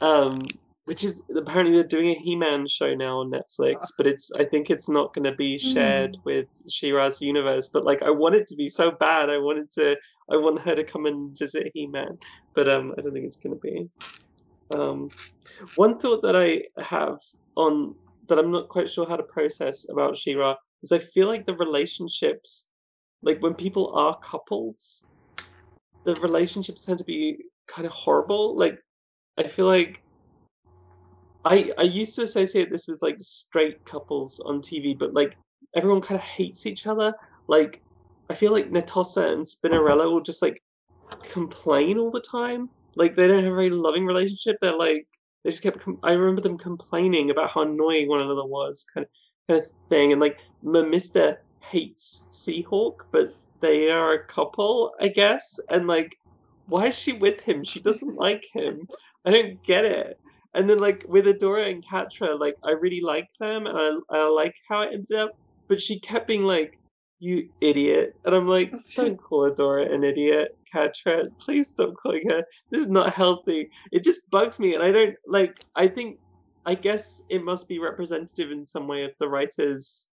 um which is apparently they're doing a he-man show now on netflix but it's i think it's not going to be shared with she-ra's universe but like i want it to be so bad i wanted to i want her to come and visit he-man but um i don't think it's going to be. Um one thought that i have on that i'm not quite sure how to process about she-ra is i feel like the relationships like when people are couples the relationships tend to be kind of horrible like I feel like I I used to associate this with like straight couples on TV, but like everyone kind of hates each other. Like I feel like Netossa and Spinnerella will just like complain all the time. Like they don't have a very loving relationship. They're like they just kept. Com- I remember them complaining about how annoying one another was, kind of kind of thing. And like Mermista hates Seahawk, but they are a couple, I guess. And like, why is she with him? She doesn't like him. I don't get it. And then like with Adora and Catra, like I really like them and I I like how it ended up. But she kept being like, "You idiot," and I'm like, "Don't call Adora an idiot, Catra. Please stop calling her. This is not healthy. It just bugs me, and I don't like. I think, I guess it must be representative in some way of the writers'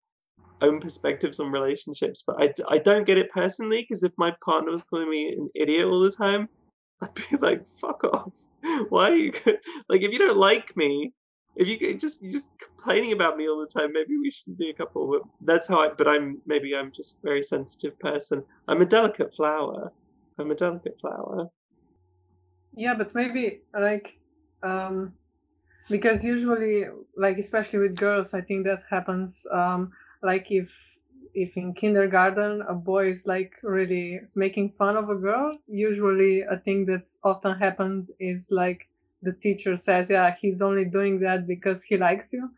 own perspectives on relationships. But I, I don't get it personally because if my partner was calling me an idiot all the time, I'd be like, "Fuck off." Why you like if you don't like me, if you just you're just complaining about me all the time, maybe we shouldn't be a couple. That's how I. But I'm maybe I'm just a very sensitive person. I'm a delicate flower. I'm a delicate flower. Yeah, but maybe like um because usually like especially with girls I think that happens um like if if in kindergarten a boy is like really making fun of a girl, usually a thing that often happens is like the teacher says, Yeah, he's only doing that because he likes you.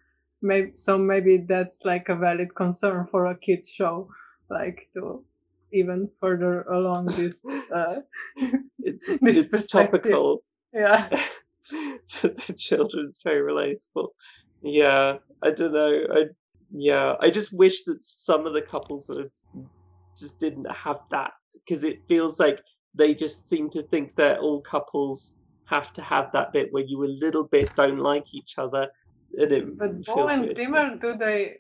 Maybe so maybe that's like a valid concern for a kids show, like to even further along this uh It's This it's topical. yeah. the children's very relatable. Yeah, I don't know. I yeah, I just wish that some of the couples would have just didn't have that because it feels like they just seem to think that all couples have to have that bit where you a little bit don't like each other, and it But Bow and weird. Glimmer, do they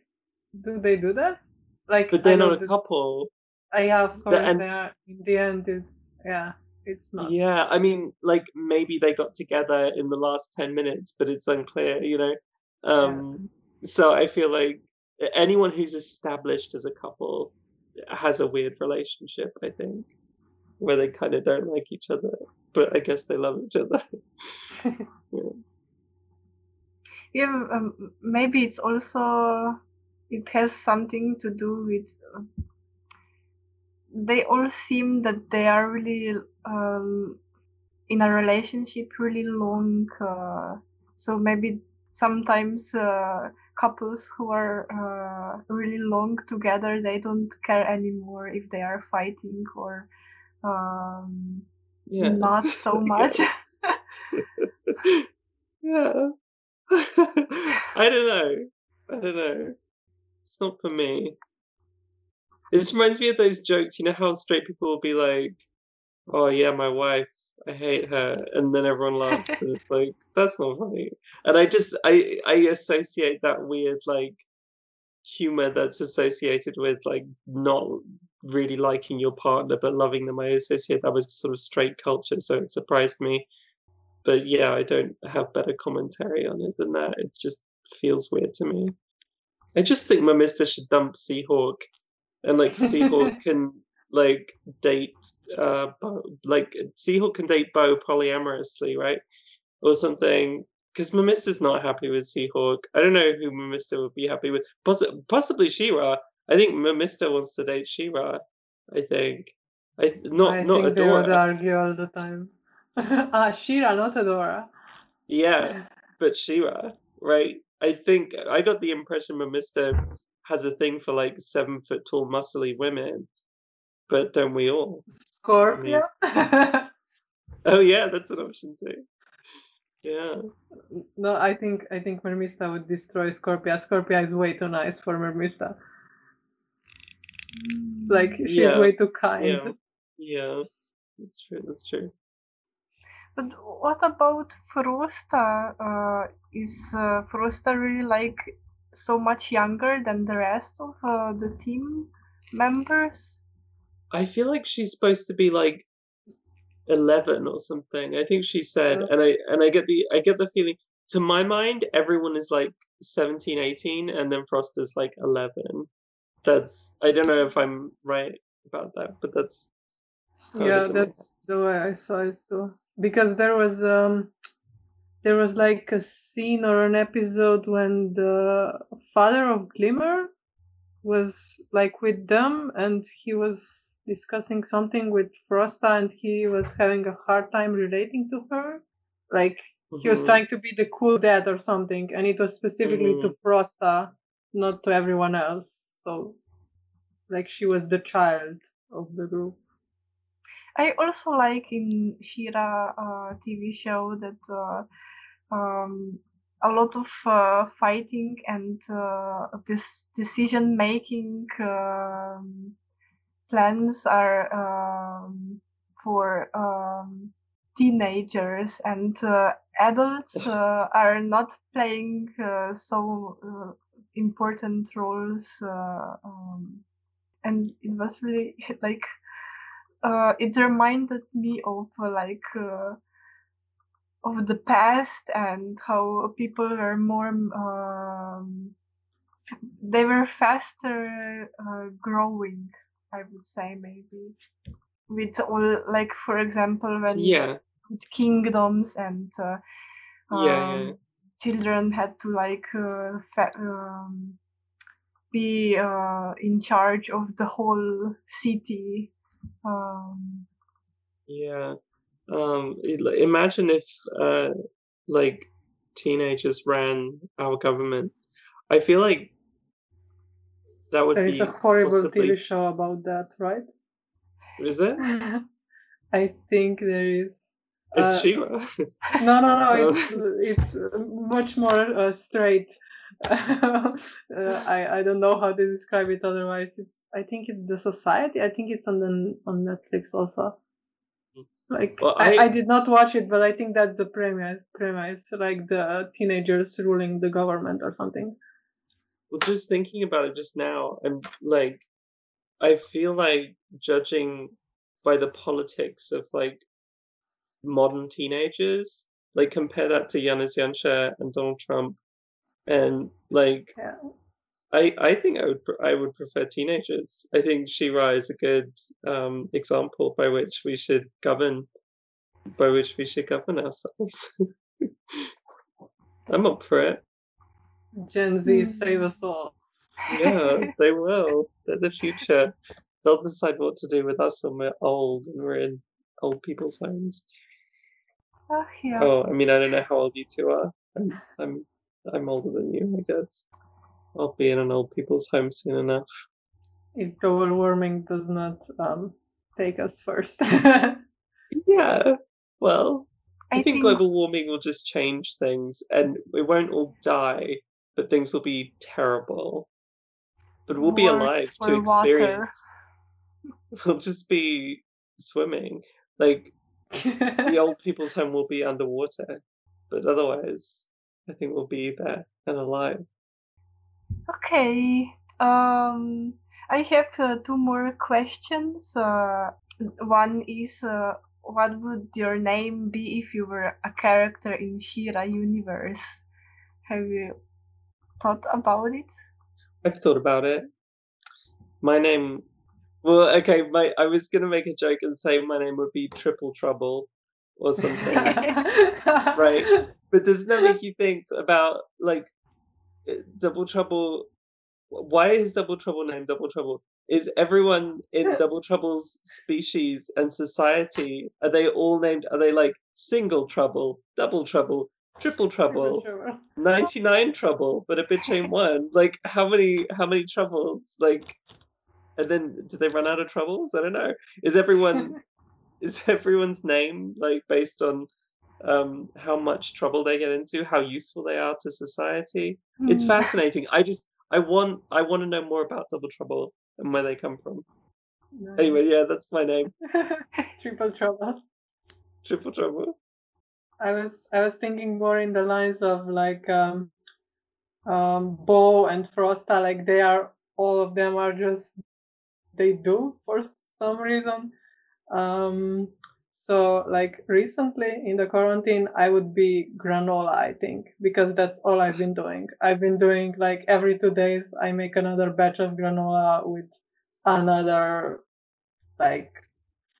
do they do that? Like, But they're not a couple. I yeah, of course, and- they are. In the end, it's yeah, it's not. Yeah, I mean, like maybe they got together in the last 10 minutes, but it's unclear, you know? Um, So I feel like anyone who's established as a couple has a weird relationship, I think, where they kind of don't like each other, but I guess they love each other. yeah. Yeah, um, maybe it's also it has something to do with uh, they all seem that they are really um, in a relationship really long. Uh, so maybe sometimes uh, couples who are uh, really long together they don't care anymore if they are fighting or um, Yeah. not so much. yeah. I don't know. I don't know. It's not for me. It just reminds me of those jokes. You know how straight people will be like, "Oh yeah, my wife, I hate her," and then everyone laughs, and it's like that's not funny. And I just I I associate that weird like humor that's associated with like not really liking your partner but loving them. I associate that with sort of straight culture, so it surprised me. But yeah, I don't have better commentary on it than that. It just feels weird to me. I just think Mermista should dump Seahawk, and like Seahawk can like date uh like Seahawk can date Bow polyamorously, right, or something. Because Mermista's not happy with Seahawk. I don't know who Mermista would be happy with. Poss- possibly She-Ra. I think Mermista wants to date She-Ra. I think. I not I not think they would argue all the time. ah, She-Ra, not Adora. Yeah, but She-Ra, right? I think I got the impression Mermista has a thing for like seven foot tall, muscly women. But don't we all? Scorpia. Oh yeah, that's an option too. Yeah. no, I think I think Mermista would destroy Scorpia. Scorpia is way too nice for Mermista. Like she's Yeah, way too kind. Yeah. Yeah. That's true. That's true. But what about Frosta? Uh, is uh, Frosta really like so much younger than the rest of uh, the team members? I feel like she's supposed to be like 11 or something. I think she said, Yeah. and I and I get the I get the feeling to my mind everyone is like 17, 18 and then Frost is like 11. That's I don't know if I'm right about that, but that's yeah that's the way i saw it too because there was um there was like a scene or an episode when the father of glimmer was like with them and he was discussing something with frosta and he was having a hard time relating to her? Like he was Mhm. trying to be the cool dad or something and it was specifically to frosta not to everyone else. So like she was the child of the group. I also like in She-Ra uh, TV show that uh, um, a lot of uh, fighting and uh, this decision making um, plans are um, for um, teenagers and uh, adults uh, are not playing uh, so uh, important roles uh, um, and it was really like uh, it reminded me of like uh, of the past and how people were more um, they were faster uh, growing i would say maybe with all like for example when Yeah. with kingdoms and uh, Yeah, yeah. um, children had to like uh, fa- um, be uh, in charge of the whole city um, Yeah. Um imagine if uh like teenagers ran our government. I feel like that would There is a horrible possibly TV show about that, right? is it? I think there is. It's Uh, She-Ra. No, no, no. It's it's uh, much more uh, straight. uh, I I don't know how to describe it otherwise. It's I think it's the society. I think it's on the on Netflix also. Like Well, I, I- I did not watch it, but I think that's the premise. Premise like the teenagers ruling the government or something. Well, just thinking about it just now, I'm like, I feel like judging by the politics of like modern teenagers, like compare that to Janez Janša and Donald Trump, and like, Yeah. I I think I would I would prefer teenagers. I think She-Ra is a good um, example by which we should govern, by which we should govern ourselves. I'm up for it. Gen Z save us all. Yeah, they will. They're the future. They'll decide what to do with us when we're old and we're in old people's homes. Ah, yeah. Oh, I mean, I don't know how old you two are. I'm, I'm, I'm older than you, I guess. I'll be in an old people's home soon enough. If global warming does not um, take us first. Yeah. Well, I, I think, think global warming will just change things, and we won't all die, but things will be terrible. But we'll be alive to for water. experience. We'll just be swimming. Like the old people's home will be underwater, but otherwise, I think we'll be there and alive. Okay. Um, I have uh, two more questions. Uh, one is, uh, what would your name be if you were a character in She-Ra universe? Have you thought about it? I've thought about it. My name, well, okay, my I was gonna make a joke and say my name would be Triple Trouble or something. right? But doesn't that make you think about like uh, Double Trouble? Why is Double Trouble named Double Trouble? Is everyone in Double Trouble's species and society are they all named? Are they like single trouble, double trouble, triple trouble, ninety nine trouble, but a bitch ain't one? Like how many how many troubles? Like and then do they run out of troubles? I don't know. Is everyone is everyone's name like based on um how much trouble they get into how useful they are to society it's Hmm. fascinating i just i want i want to know more about double trouble and where they come from anyway yeah that's my name Triple trouble. triple trouble I was I was thinking more in the lines of like um um Bow and Frosta, like they are all of them are just they do for some reason. Um so like recently in the quarantine I would be granola, I think, because that's all I've been doing. I've been doing like every two days I make another batch of granola with another like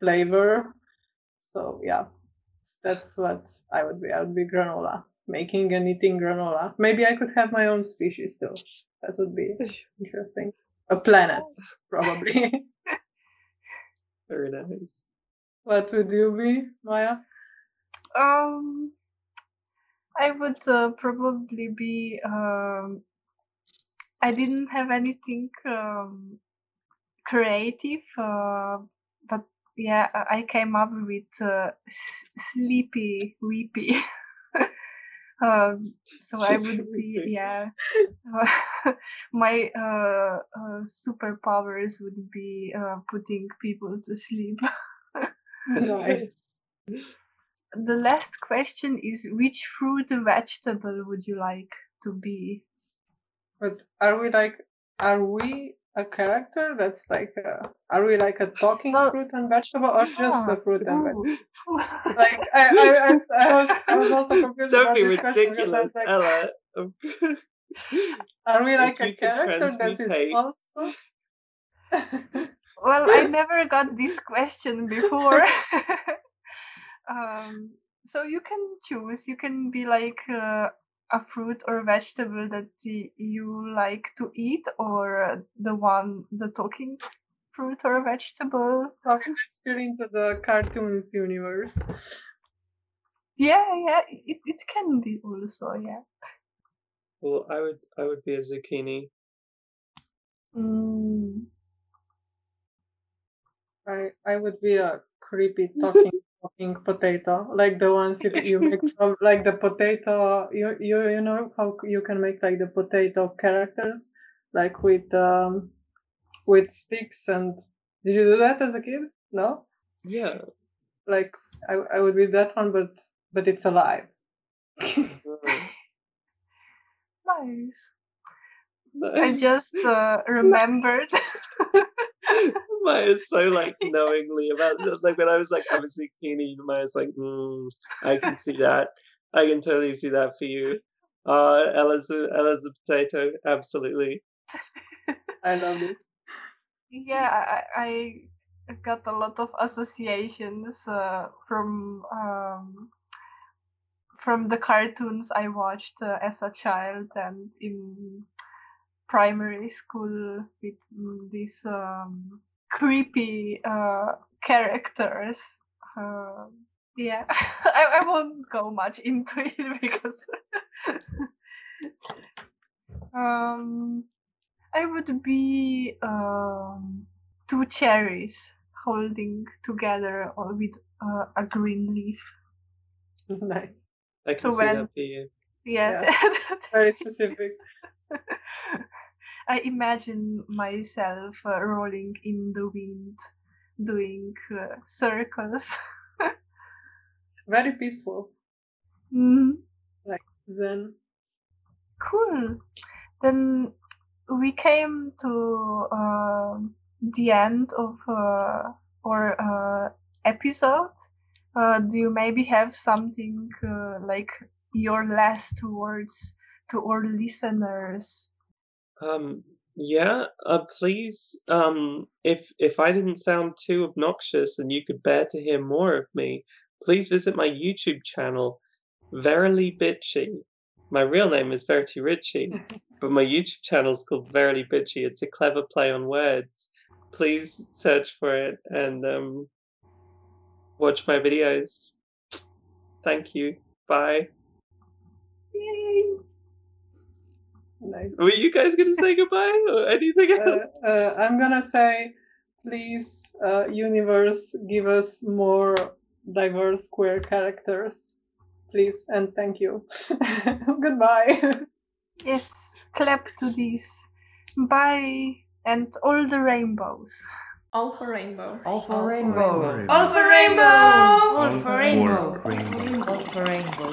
flavor. So yeah, that's what I would be. I would be granola, making and eating granola. Maybe I could have my own species too. That would be interesting. A planet, probably. very nice what would you be, Maya? Um, I would uh, probably be. Um, I didn't have anything um, creative, uh, but yeah, I came up with uh, s- sleepy, weepy. um, so I would be yeah. my uh, uh, superpowers would be uh, putting people to sleep. Nice. The last question is which fruit or vegetable would you like to be? But are we like, are we a character that's like, a, are we like a talking No. fruit and vegetable, or just a fruit and vegetable? Like I, I, I, was- I was, I was also confused don't about be ridiculous like, ella Are we like a character that is also? well, I never got this question before. um, so you can choose. You can be like uh, a fruit or vegetable that you like to eat, or the one, the talking fruit or vegetable. Okay, I'm still into the cartoons universe. Yeah, yeah, it, it can be also, yeah. well i would i would be a zucchini Mm. I I would be a creepy talking pink potato, like the ones you, you make from like the potato. You you you know how you can make like the potato characters, like with um with sticks and. Did you do that as a kid? No. Yeah. Like I I would be that one, but but it's alive. Nice. I just uh, remembered. Maya's so like knowingly about like when I was like I was 16 Maya's like mm, I can see that. I can totally see that for you. Uh Ella's a, Ella's a potato absolutely. I love it. yeah, I, I got a lot of associations uh, from um, from the cartoons I watched uh, as a child and in primary school with these um, creepy uh, characters. Uh, yeah, I, I won't go much into it because um, I would be um, two cherries holding together or with uh, a green leaf. nice. I can So see when- that you Yeah, Very specific. I imagine myself uh, rolling in the wind, doing uh, circles. Very peaceful. Mm, Zen. cool. Then we came to um the end of uh, our uh, episode. Uh, do you maybe have something uh, like your last words to our listeners? Um yeah uh please um if if I didn't sound too obnoxious and you could bear to hear more of me please visit my YouTube channel Verily Bitchy my real name is Verity Ritchie but my YouTube channel is called Verily Bitchy. It's a clever play on words. Please search for it and um, watch my videos. Thank you. Bye. Yay! Nice. Were you guys gonna say goodbye or anything else? uh, uh, I'm gonna say, please, uh, universe, give us more diverse queer characters, please, and thank you. Goodbye. Yes, clap to this. Bye. And all the rainbows. All for rainbow. All for rainbow. rainbow. All for rainbow. All All for for rainbow. rainbow. All for rainbow.